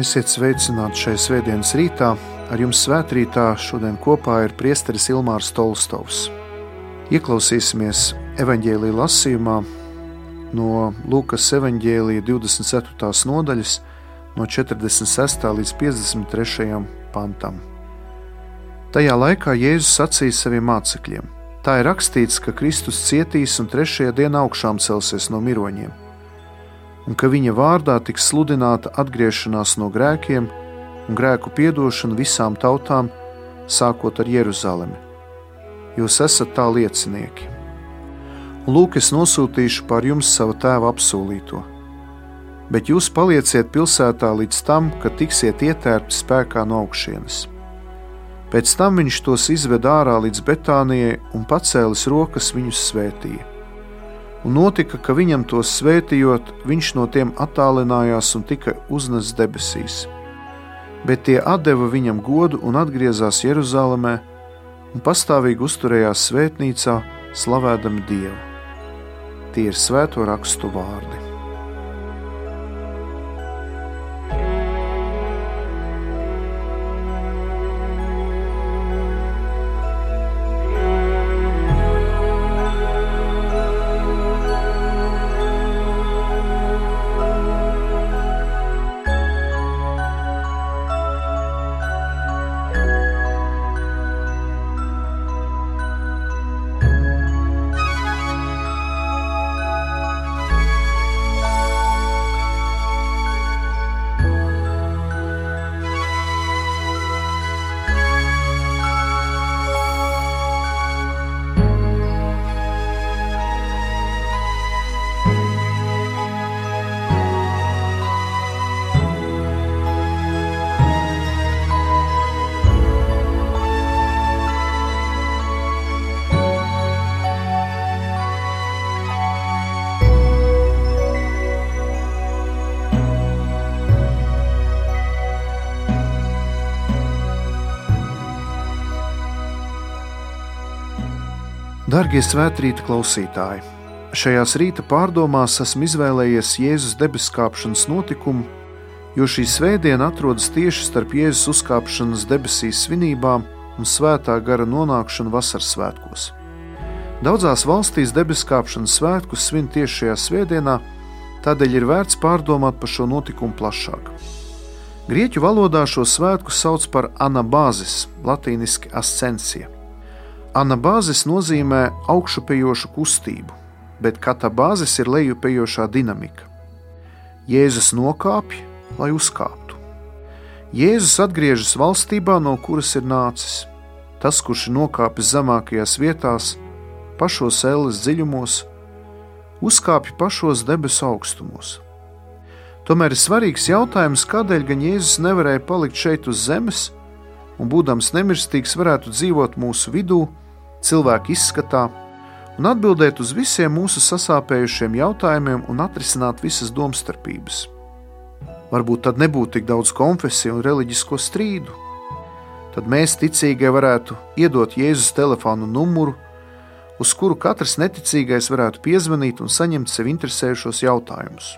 Esiet sveicināti šai svētdienas rītā. Ar jums svētkrītā šodien kopā ir priesteris Ilmārs Tolstovs. Ieklausīsimies evaņģēlīja lasījumā no Lūkas evaņģēlīja 24. nodaļas, no 46. līdz 53. pantam. Tajā laikā Jēzus sacīja saviem mācekļiem: Tā ir rakstīts, ka Kristus cietīs un trešajā dienā augšām celsies no miroņiem, un ka viņa vārdā tiks sludināta atgriešanās no grēkiem un grēku piedošana visām tautām, sākot ar Jeruzalemi. Jūs esat tā liecinieki. Un lūk, es nosūtīšu pār jums savu tēvu apsolīto. Bet jūs palieciet pilsētā līdz tam, kad tiksiet ietērpti spēkā no augšienes. Pēc tam viņš tos izveda ārā līdz Betānijai un pacēlis rokas viņus svētīja. Un notika, ka viņam tos svētījot, viņš no tiem attālinājās un tika uznesis debesīs. Bet tie deva viņam godu un atgriezās Jeruzalemē un pastāvīgi uzturējās svētnīcā, slavēdami Dievu. Tie ir svēto rakstu vārdi. Darbie svētkrīta klausītāji! Šajās rīta pārdomās esmu izvēlējies Jēzus debeskāpšanas notikumu, jo šī svētdiena atrodas tieši starp Jēzus uzkāpšanas debesīs svinībām un svētā gara nonākšanu vasaras svētkos. Daudzās valstīs debeskāpšanas svētkus svin tieši šajā svētdienā, tādēļ ir vērts pārdomāt par šo notikumu plašāk. Grieķu valodā šo svētku sauc par anabāzis, latīniski ascensija. Anabāzes nozīmē augšupejošu kustību, bet katabāzes ir lejupējošā dinamika. Jēzus nokāpj, lai uzkāptu. Jēzus atgriežas valstībā, no kuras ir nācis. Tas, kurš ir nokāpis zemākajās vietās, pašos ēles dziļumos, uzkāpj pašos debesu augstumos. Tomēr ir svarīgs jautājums, kādēļ gan Jēzus nevarēja palikt šeit uz zemes, un, būdams nemirstīgs, varētu dzīvot mūsu vidū, cilvēku izskatā, un atbildēt uz visiem mūsu sasāpējušiem jautājumiem un atrisināt visas domstarpības. Varbūt tad nebūtu tik daudz konfesiju un reliģisko strīdu. Tad mēs, ticīgie, varētu iedot Jēzus telefonu numuru, uz kuru katrs neticīgais varētu piezvanīt un saņemt sev interesējušos jautājumus.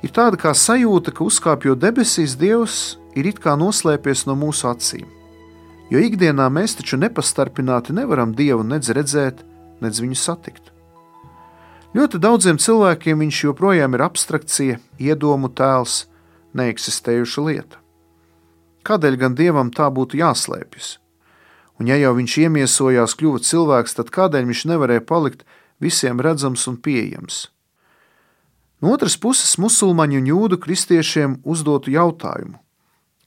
Ir tāda kā sajūta, ka uzkāpjot debesīs, Dievs ir it kā noslēpies no mūsu acīm. Jo ikdienā mēs taču nepastarpināti nevaram Dievu nedz redzēt, nedz viņu satikt. Ļoti daudziem cilvēkiem viņš joprojām ir abstrakcija, iedomu tēls, neeksistējuša lieta. Kādēļ gan Dievam tā būtu jāslēpjas? Un ja jau viņš iemiesojās, kļuva cilvēks, tad kādēļ viņš nevarēja palikt visiem redzams un pieejams? No otras puses, musulmaņu un jūdu kristiešiem uzdotu jautājumu: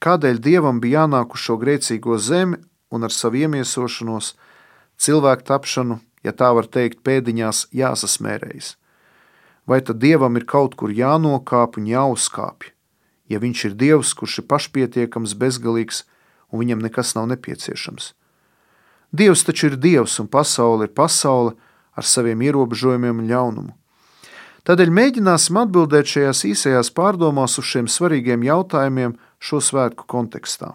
kādēļ Dievam bija jānāk uz šo grēcīgo zemi un ar savu iemiesošanos, cilvēku tapšanu, ja tā var teikt, pēdiņās jāsasmērējas? Vai tad Dievam ir kaut kur jānokāp un jāuzkāpj, ja Viņš ir Dievs, kurš ir pašpietiekams, bezgalīgs un viņam nekas nav nepieciešams? Dievs taču ir Dievs un pasaule ir pasaule ar saviem ierobežojumiem un ļaunumu. Tādēļ mēģināsim atbildēt šajās īsajās pārdomās uz šiem svarīgiem jautājumiem šo svētku kontekstā.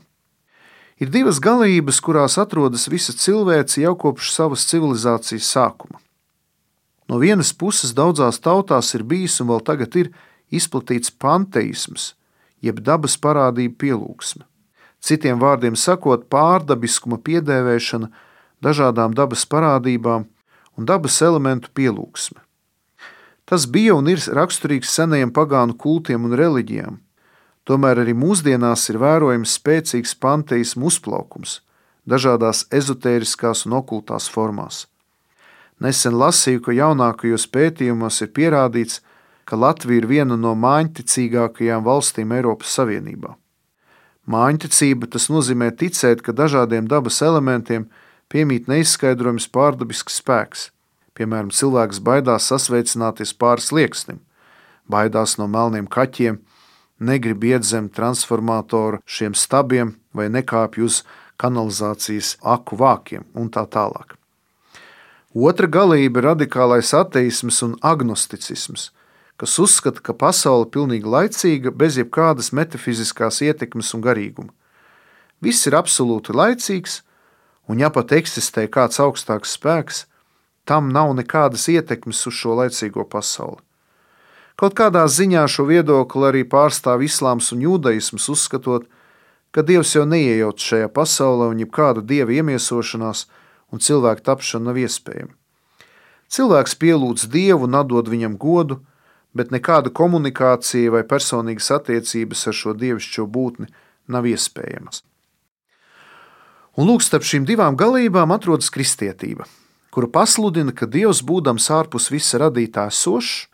Ir divas galības, kurās atrodas visa cilvēce jau kopš savas civilizācijas sākuma. No vienas puses, daudzās tautās ir bijis un vēl tagad ir izplatīts panteisms, jeb dabas parādību pielūgsme. Citiem vārdiem sakot, pārdabiskuma piedēvēšana dažādām dabas parādībām un dabas elementu pielūgsme. Tas bija un ir raksturīgs senajiem pagānu kultiem un reliģijām. Tomēr arī mūsdienās ir vērojams spēcīgs panteismu uzplaukums dažādās ezotēriskās un okultās formās. Nesen lasīju, ka jaunākajos pētījumos ir pierādīts, ka Latvija ir viena no mājiņticīgākajām valstīm Eiropas Savienībā. Mājiņticība tas nozīmē ticēt, ka dažādiem dabas elementiem piemīt neizskaidrojams pārdabisks spēks. Piemēram, cilvēks baidās sasveicināties pāri slieksnim, baidās no melniem kaķiem, negrib iet zem transformatoru šiem stabiem vai nekāpj uz kanalizācijas aku vākiem un tā tālāk. Otra galība ir radikālais ateisms un agnosticisms, kas uzskata, ka pasaule ir pilnīgi laicīga, bez jebkādas metafiziskās ietekmes un garīguma. Viss ir absolūti laicīgs, un ja pat eksistē kāds augstāks spēks, tam nav nekādas ietekmes uz šo laicīgo pasauli. Kaut kādā ziņā šo viedokli arī pārstāv islāms un jūdaisms, uzskatot, ka Dievs jau neiejauc šajā pasaulē un jebkāda dieva iemiesošanās – un cilvēka tapšana nav iespējama. Cilvēks pielūdz Dievu un atdod viņam godu, bet nekāda komunikācija vai personīgas attiecības ar šo dievišķo būtni nav iespējamas. Un lūk, starp šīm divām galībām atrodas kristietība, kura pasludina, ka Dievs, būdams ārpus visa radītā sošs,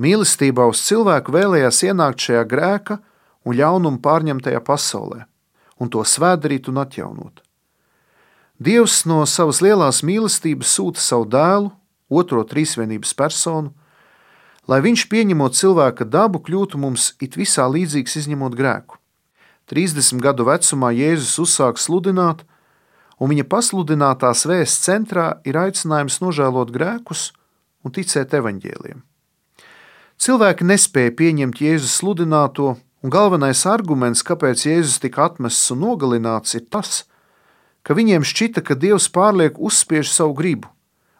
mīlestībā uz cilvēku vēlējās ienākt šajā grēka un ļaunuma pārņemtajā pasaulē, un to svētdarīt un atjaunot. Dievs no savas lielās mīlestības sūta savu dēlu, otro trīsvienības personu, lai viņš pieņemot cilvēka dabu, kļūtu mums it visā līdzīgs, izņemot grēku. 30 gadu vecumā Jēzus uzsāk sludināt, un viņa pasludinātās vēsts centrā ir aicinājums nožēlot grēkus un ticēt evaņģēliem. Cilvēki nespēja pieņemt Jēzus sludināto, un galvenais arguments, kāpēc Jēzus tika atmests un nogalināts, ir tas, ka viņiem šķita, ka Dievs pārliek uzspiež savu gribu,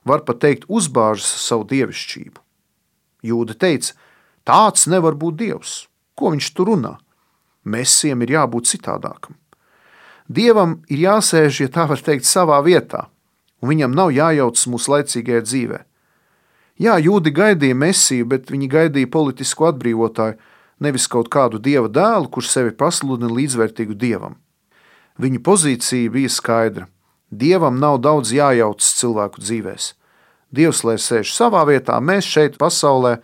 var pat teikt, uzbāžas savu dievišķību. Jūda teica, tāds nevar būt Dievs. Ko viņš tur runā? Mēsiem ir jābūt citādākam. Dievam ir jāsēž, ja tā var teikt, savā vietā, un viņam nav jājaucas mūsu laicīgajā dzīvē. Jā, jūdi gaidīja mesiju, bet viņi gaidīja politisku atbrīvotāju, nevis kaut kādu dieva dēlu, kurš sevi pasludina līdzvērtīgu dievam. Viņa pozīcija bija skaidra. Dievam nav daudz jājaucas cilvēku dzīvēs. Dievs, lai sēž savā vietā, mēs šeit, pasaulē,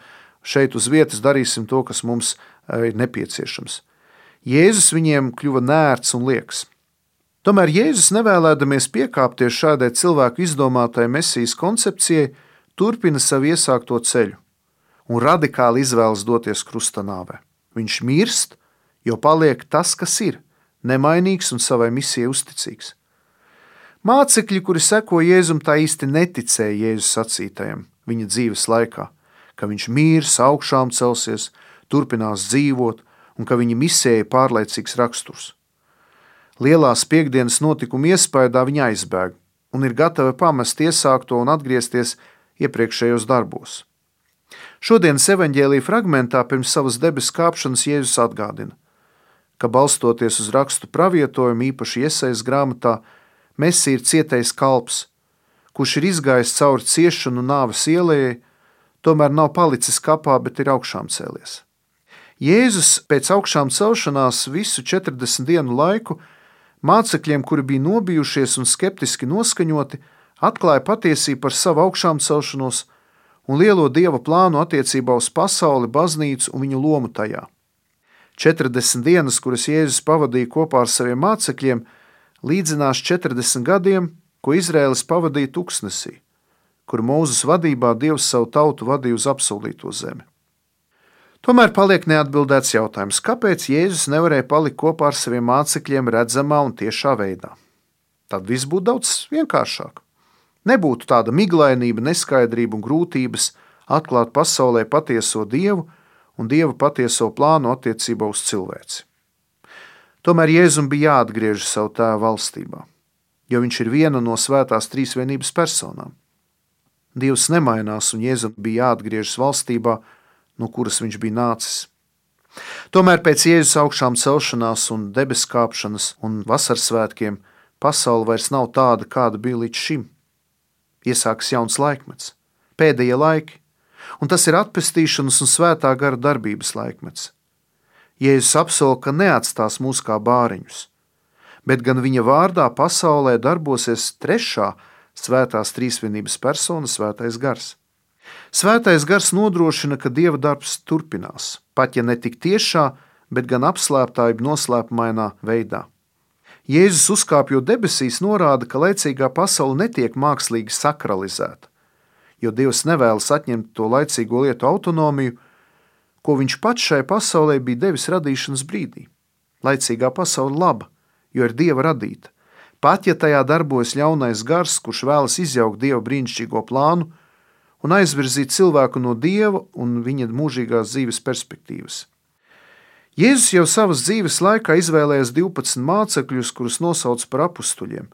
šeit uz vietas darīsim to, kas mums eh, ir nepieciešams. Jēzus viņiem kļuva nērts un liekas. Tomēr Jēzus, nevēlēdamies piekāpties šādai cilvēku izdomātajai mesijas koncepcijai, turpina savu iesākto ceļu un radikāli izvēlas doties krustanāvē. Viņš mirst, jo paliek tas, kas ir nemainīgs un savai misijai uzticīgs. Mācekļi, kuri seko Jēzum, tā īsti neticēja Jēzus sacītajam viņa dzīves laikā, ka viņš mīrs, augšām celsies, turpinās dzīvot un ka viņa misija ir pārliecīgs raksturs. Lielās piekdienas notikuma iespējā viņa aizbēg un ir gatava pamest iesākto un atgriezties iepriekšējos darbos. Šodienas evanģēlīja fragmentā pirms savas debesu kāpšanas Jēzus atgādina: ka balstoties uz rakstu pravietojumu, īpaši iesaistas grāmatā, Mēsī ir cietais kalps, kurš ir izgājis cauri ciešanu nāves ielai, tomēr nav palicis kapā, bet ir augšām cēlies. Jēzus pēc augšām celšanās visu 40 dienu laiku mācekļiem, kuri bija nobijušies un skeptiski noskaņoti, atklāja patiesību par savu augšām celšanos un lielo dieva plānu attiecībā uz pasauli, baznīcu un viņu lomu tajā. 40 dienas, kuras Jēzus pavadīja kopā ar saviem mācekļiem, līdzinās 40 gadiem, ko Izraēlis pavadīja tuksnesī, kur Mūzes vadībā Dievs savu tautu vadīja uz apsolīto zemi. Tomēr paliek neatbildēts jautājums, kāpēc Jēzus nevarēja palikt kopā ar saviem mācekļiem redzamā un tiešā veidā. Tad viss būtu daudz vienkāršāk. Nebūtu tāda miglainība, neskaidrība un grūtības atklāt pasaulē patieso Dievu, un Dieva patieso plānu attiecībā uz cilvēci. Tomēr Jēzum bija jāatgriežas savu tēvu valstībā, jo viņš ir viena no svētās trīsvienības personām. Dievs nemainās, un Jēzum bija jāatgriežas valstībā, no kuras viņš bija nācis. Tomēr pēc Jēzus augšām celšanās un debesu kāpšanas un vasaras svētkiem pasaule vairs nav tāda, kāda bija līdz šim. Iesāks jauns laikmets, pēdējie laiki, un tas ir atpestīšanas un svētā gara darbības laikmets. Jēzus apsola, ka neatstās mūs kā bāriņus, bet gan viņa vārdā pasaulē darbosies trešā svētās trīsvienības persona, svētais gars. Svētais gars nodrošina, ka dieva darbs turpinās, pat ja ne tik tiešā, bet gan apslēptā, jeb noslēpumainā veidā. Jēzus uzkāpjot debesīs, norāda, ka laicīgā pasaule netiek mākslīgi sakralizēta, jo Dievs nevēlas atņemt to laicīgo lietu autonomiju, ko viņš pats šai pasaulē bija devis radīšanas brīdī. Laicīgā pasaule laba, jo ir Dieva radīta. Pat ja tajā darbojas ļaunais gars, kurš vēlas izjaukt Dieva brīnišķīgo plānu un aizvirzīt cilvēku no Dieva un viņa mūžīgās dzīves perspektīvas. Jēzus jau savas dzīves laikā izvēlējās 12 mācekļus, kurus nosauc par apstuļiem,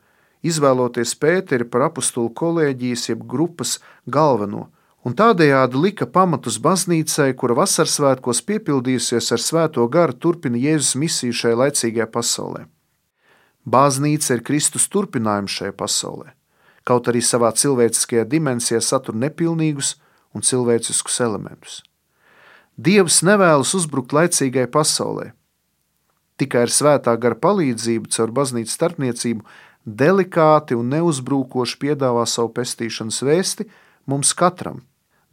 izvēloties Pēteri par apstulu kolēģijas jeb grupas galveno, un tādējādi lika pamatus baznīcai, kura vasaras svētkos piepildījusies ar svēto garu, turpina Jēzus misiju šai laicīgajā pasaulē. Baznīca ir Kristus turpinājums šajā pasaulē, kaut arī savā cilvēciskajā dimensijā satur nepilnīgus un cilvēciskus elementus. Dievs nevēlas uzbrukt laicīgai pasaulē. Tikai ar svētā gara palīdzību, caur baznīcas starpniecību, delikāti un neuzbrukoši piedāvā savu pestīšanas vēsti mums katram,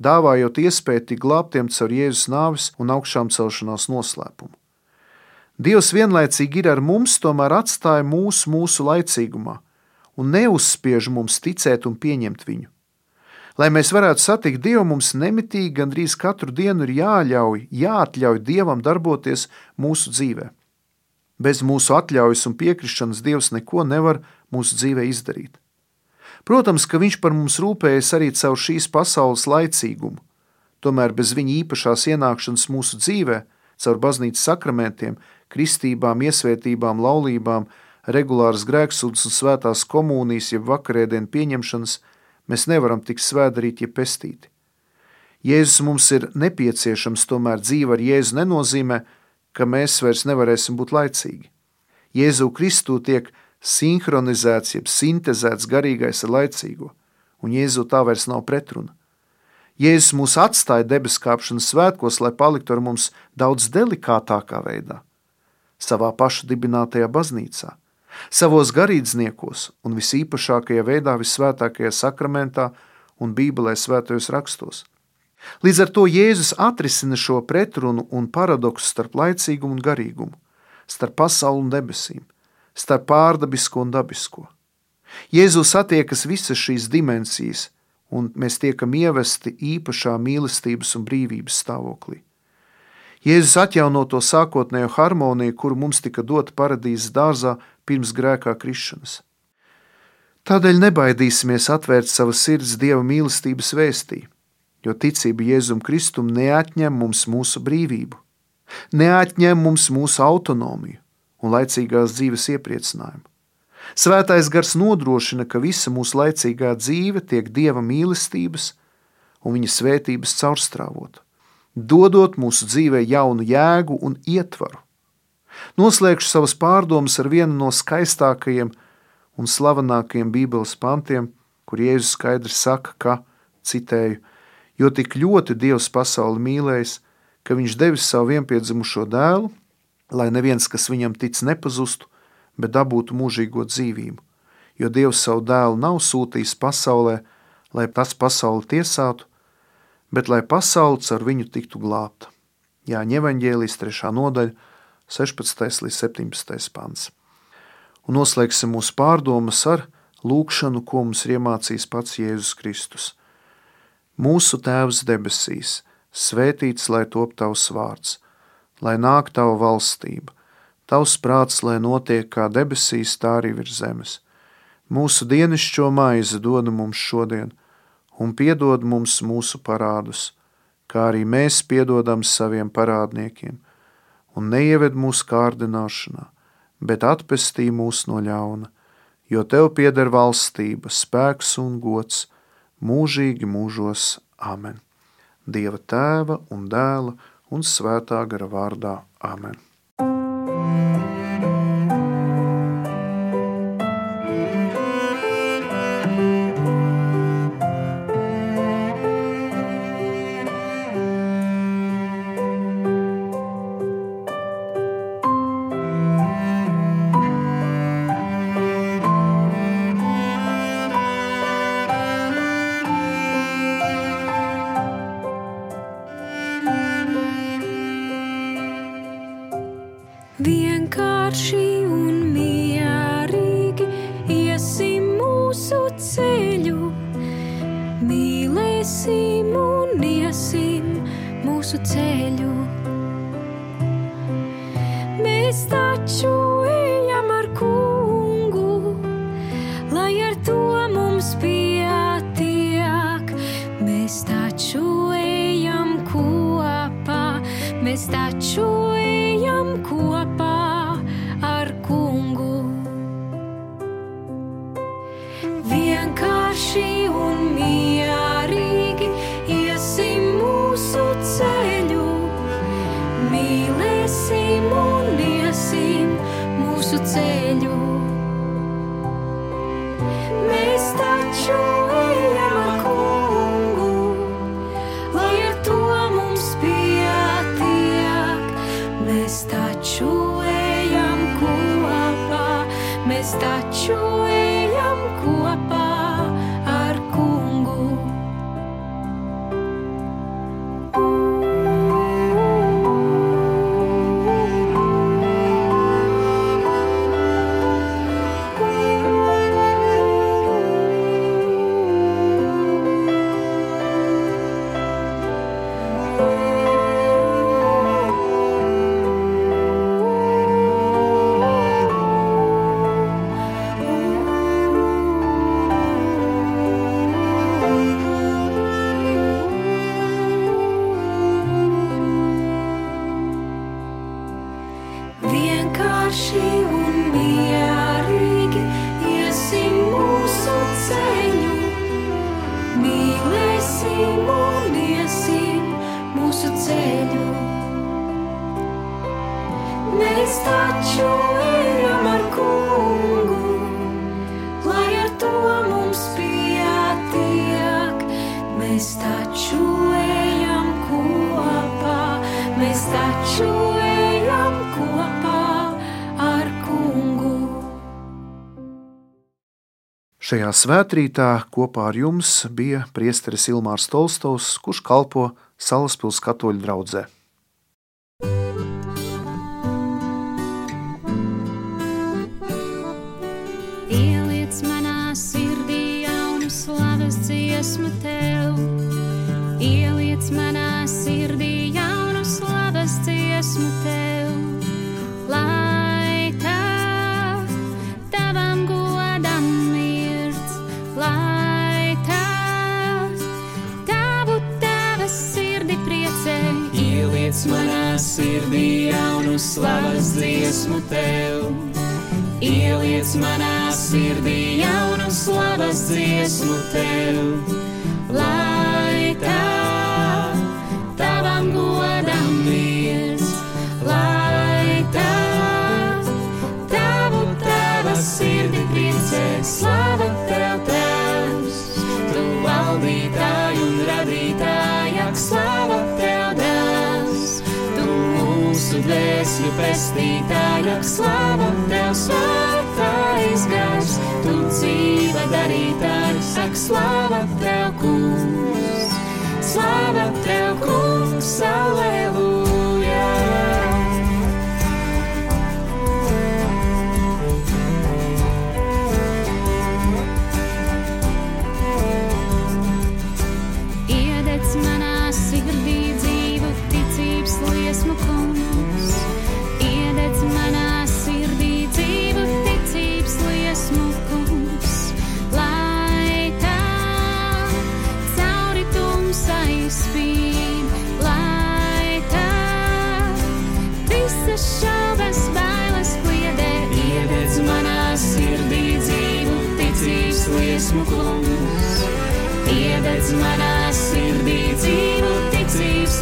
dāvājot iespēju tikt glābtiem caur Jēzus nāves un augšām celšanās noslēpumu. Dievs vienlaicīgi ir ar mums, tomēr atstāja mūsu mūsu laicīgumā un neuzspiež mums ticēt un pieņemt viņu. Lai mēs varētu satikt Dievu, mums nemitīgi gandrīz katru dienu ir jāļauj, jāatļauj Dievam darboties mūsu dzīvē. Bez mūsu atļaujas un piekrišanas Dievs neko nevar mūsu dzīvē izdarīt. Protams, ka Viņš par mums rūpējas arī caur šīs pasaules laicīgumu, tomēr bez viņa īpašās ienākšanas mūsu dzīvē, caur baznīcas sakramentiem, kristībām, iesvētībām, laulībām, regulāras grēksūdzes un svētās komunijas, jeb vakarēdienu pieņemšanas, Mēs nevaram tikt svētdarīti, ja pestīti. Jēzus mums ir nepieciešams, tomēr dzīve ar Jēzu nenozīmē, ka mēs vairs nevarēsim būt laicīgi. Jēzu Kristu tiek sinhronizēts, jeb sintēzēts garīgais ar laicīgo, un Jēzu tā vairs nav pretruna. Jēzus mūs atstāja debeskāpšanas svētkos, lai paliktu ar mums daudz delikātākā veidā, savā paša dibinātajā baznīcā savos garīdzniekos un visīpašākajā veidā visvētākajā sakramentā un Bībelē svētajos rakstos. Līdz ar to Jēzus atrisina šo pretrunu un paradoksu starp laicīgumu un garīgumu, starp pasauli un debesīm, starp pārdabisko un dabisko. Jēzus attiekas visas šīs dimensijas, un mēs tiekam ievesti īpašā mīlestības un brīvības stāvoklī. Jēzus atjauno to sākotnējo harmoniju, kuru mums tika dota paradīzes dārzā pirms grēkā krišanas. Tādēļ nebaidīsimies atvērt savas sirds Dieva mīlestības vēstī, jo ticība Jēzum Kristum neatņem mums mūsu brīvību, neatņem mums mūsu autonomiju un laicīgās dzīves iepriecinājumu. Svētais gars nodrošina, ka visa mūsu laicīgā dzīve tiek Dieva mīlestības un viņa svētības caurstrāvota dodot mūsu dzīvē jaunu jēgu un ietvaru. Noslēgšu savas pārdomas ar vienu no skaistākajiem un slavenākajiem Bībeles pantiem, kur Jēzus skaidri saka, ka, citēju, jo tik ļoti Dievs pasauli mīlējis, ka viņš devis savu vienpiedzimušo dēlu, lai neviens, kas viņam tic, nepazustu, bet dabūtu mūžīgo dzīvību. Jo Dievs savu dēlu nav sūtījis pasaulē, lai tas pasauli tiesātu, bet lai pasaule ar viņu tiktu glābta. Jāņa evaņģēlijas 3. nodaļa, 16. līdz 17. pants. Un noslēgsim mūsu pārdomas ar lūkšanu, ko mums ir iemācījis pats Jēzus Kristus. Mūsu Tēvs debesīs, svētīts lai top tavs vārds, lai nāk tava valstība, tavs prāts, lai notiek kā debesīs, tā arī virs zemes. Mūsu dienascho maizi dod mums šodien, un piedod mums mūsu parādus, kā arī mēs piedodam saviem parādniekiem, un neieved mūsu kārdināšanā, bet atpestī mūs no ļauna, jo Tev pieder valstība, spēks un gods mūžīgi mūžos. Āmen! Dieva tēva un dēla un svētā gara vārdā. Āmen! lai ar to mums pieeja. mūsu ceļu. Mēs taču ejam ar kungu, lai ar to mums pietiek. Mēs taču ejam kopā, mēs taču ejam kopā ar kungu. Šajā svētkrītā kopā ar jums bija priesteris Ilmārs Tolstovs, kurš kalpo Salaspils katoļu draudzē. sirdī jaunu slavas dziesmu tev. Ieliec manā sirdī jaunu slavas dziesmu tev. dvēsļu pestītāja, slavu tev svētais gars, tu dzīva darītāja, sak slavu tev kungs, slavu tev kungs, salē.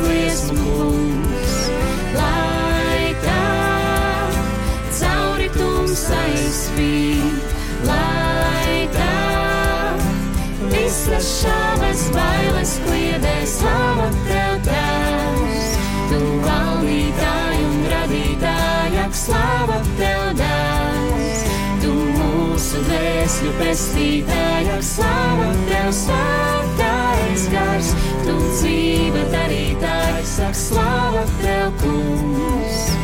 Liesmu kungs, lai tā cauri tumsai spīd, lai tā visas šādas bailes kliedē slava tev tēvs, tu valdītāji un radītāji, ak slava tev dēls, tu mūsu dvēsļu pestītāji, ak slava tev svētais gars, tu dzīve darītājs, ak slava tev kungs,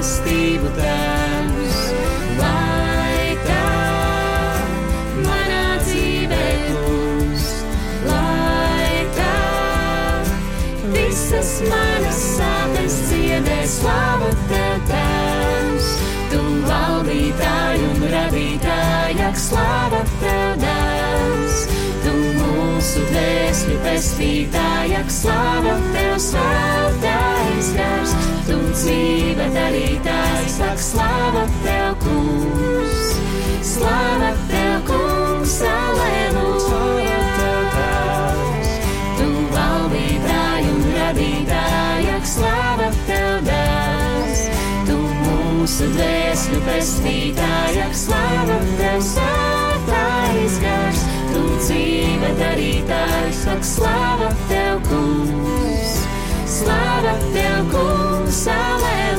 mīlestību, tēvs. Lai tā manā dzīvē plūst, lai tā visas manas sāpes dziedē slavu tev, tēvs. Tu valdītāji un radītāji, ak, slava tev, dēls. Tu mūsu dvēsļu pestītāji, ak, slava tev, svētais gars. Tu dzīve darītājs, ak, slava tev, kungs. Slava tev, kungs, aleluja. Tu valdītāji un radītāji, slava tev, dēls. Tu mūsu dvēsļu pestītāji, slava tev, svētais gars. Tu dzīve darītājs, ak, slava tev, kungs. Slava tev, kungs, aleluja.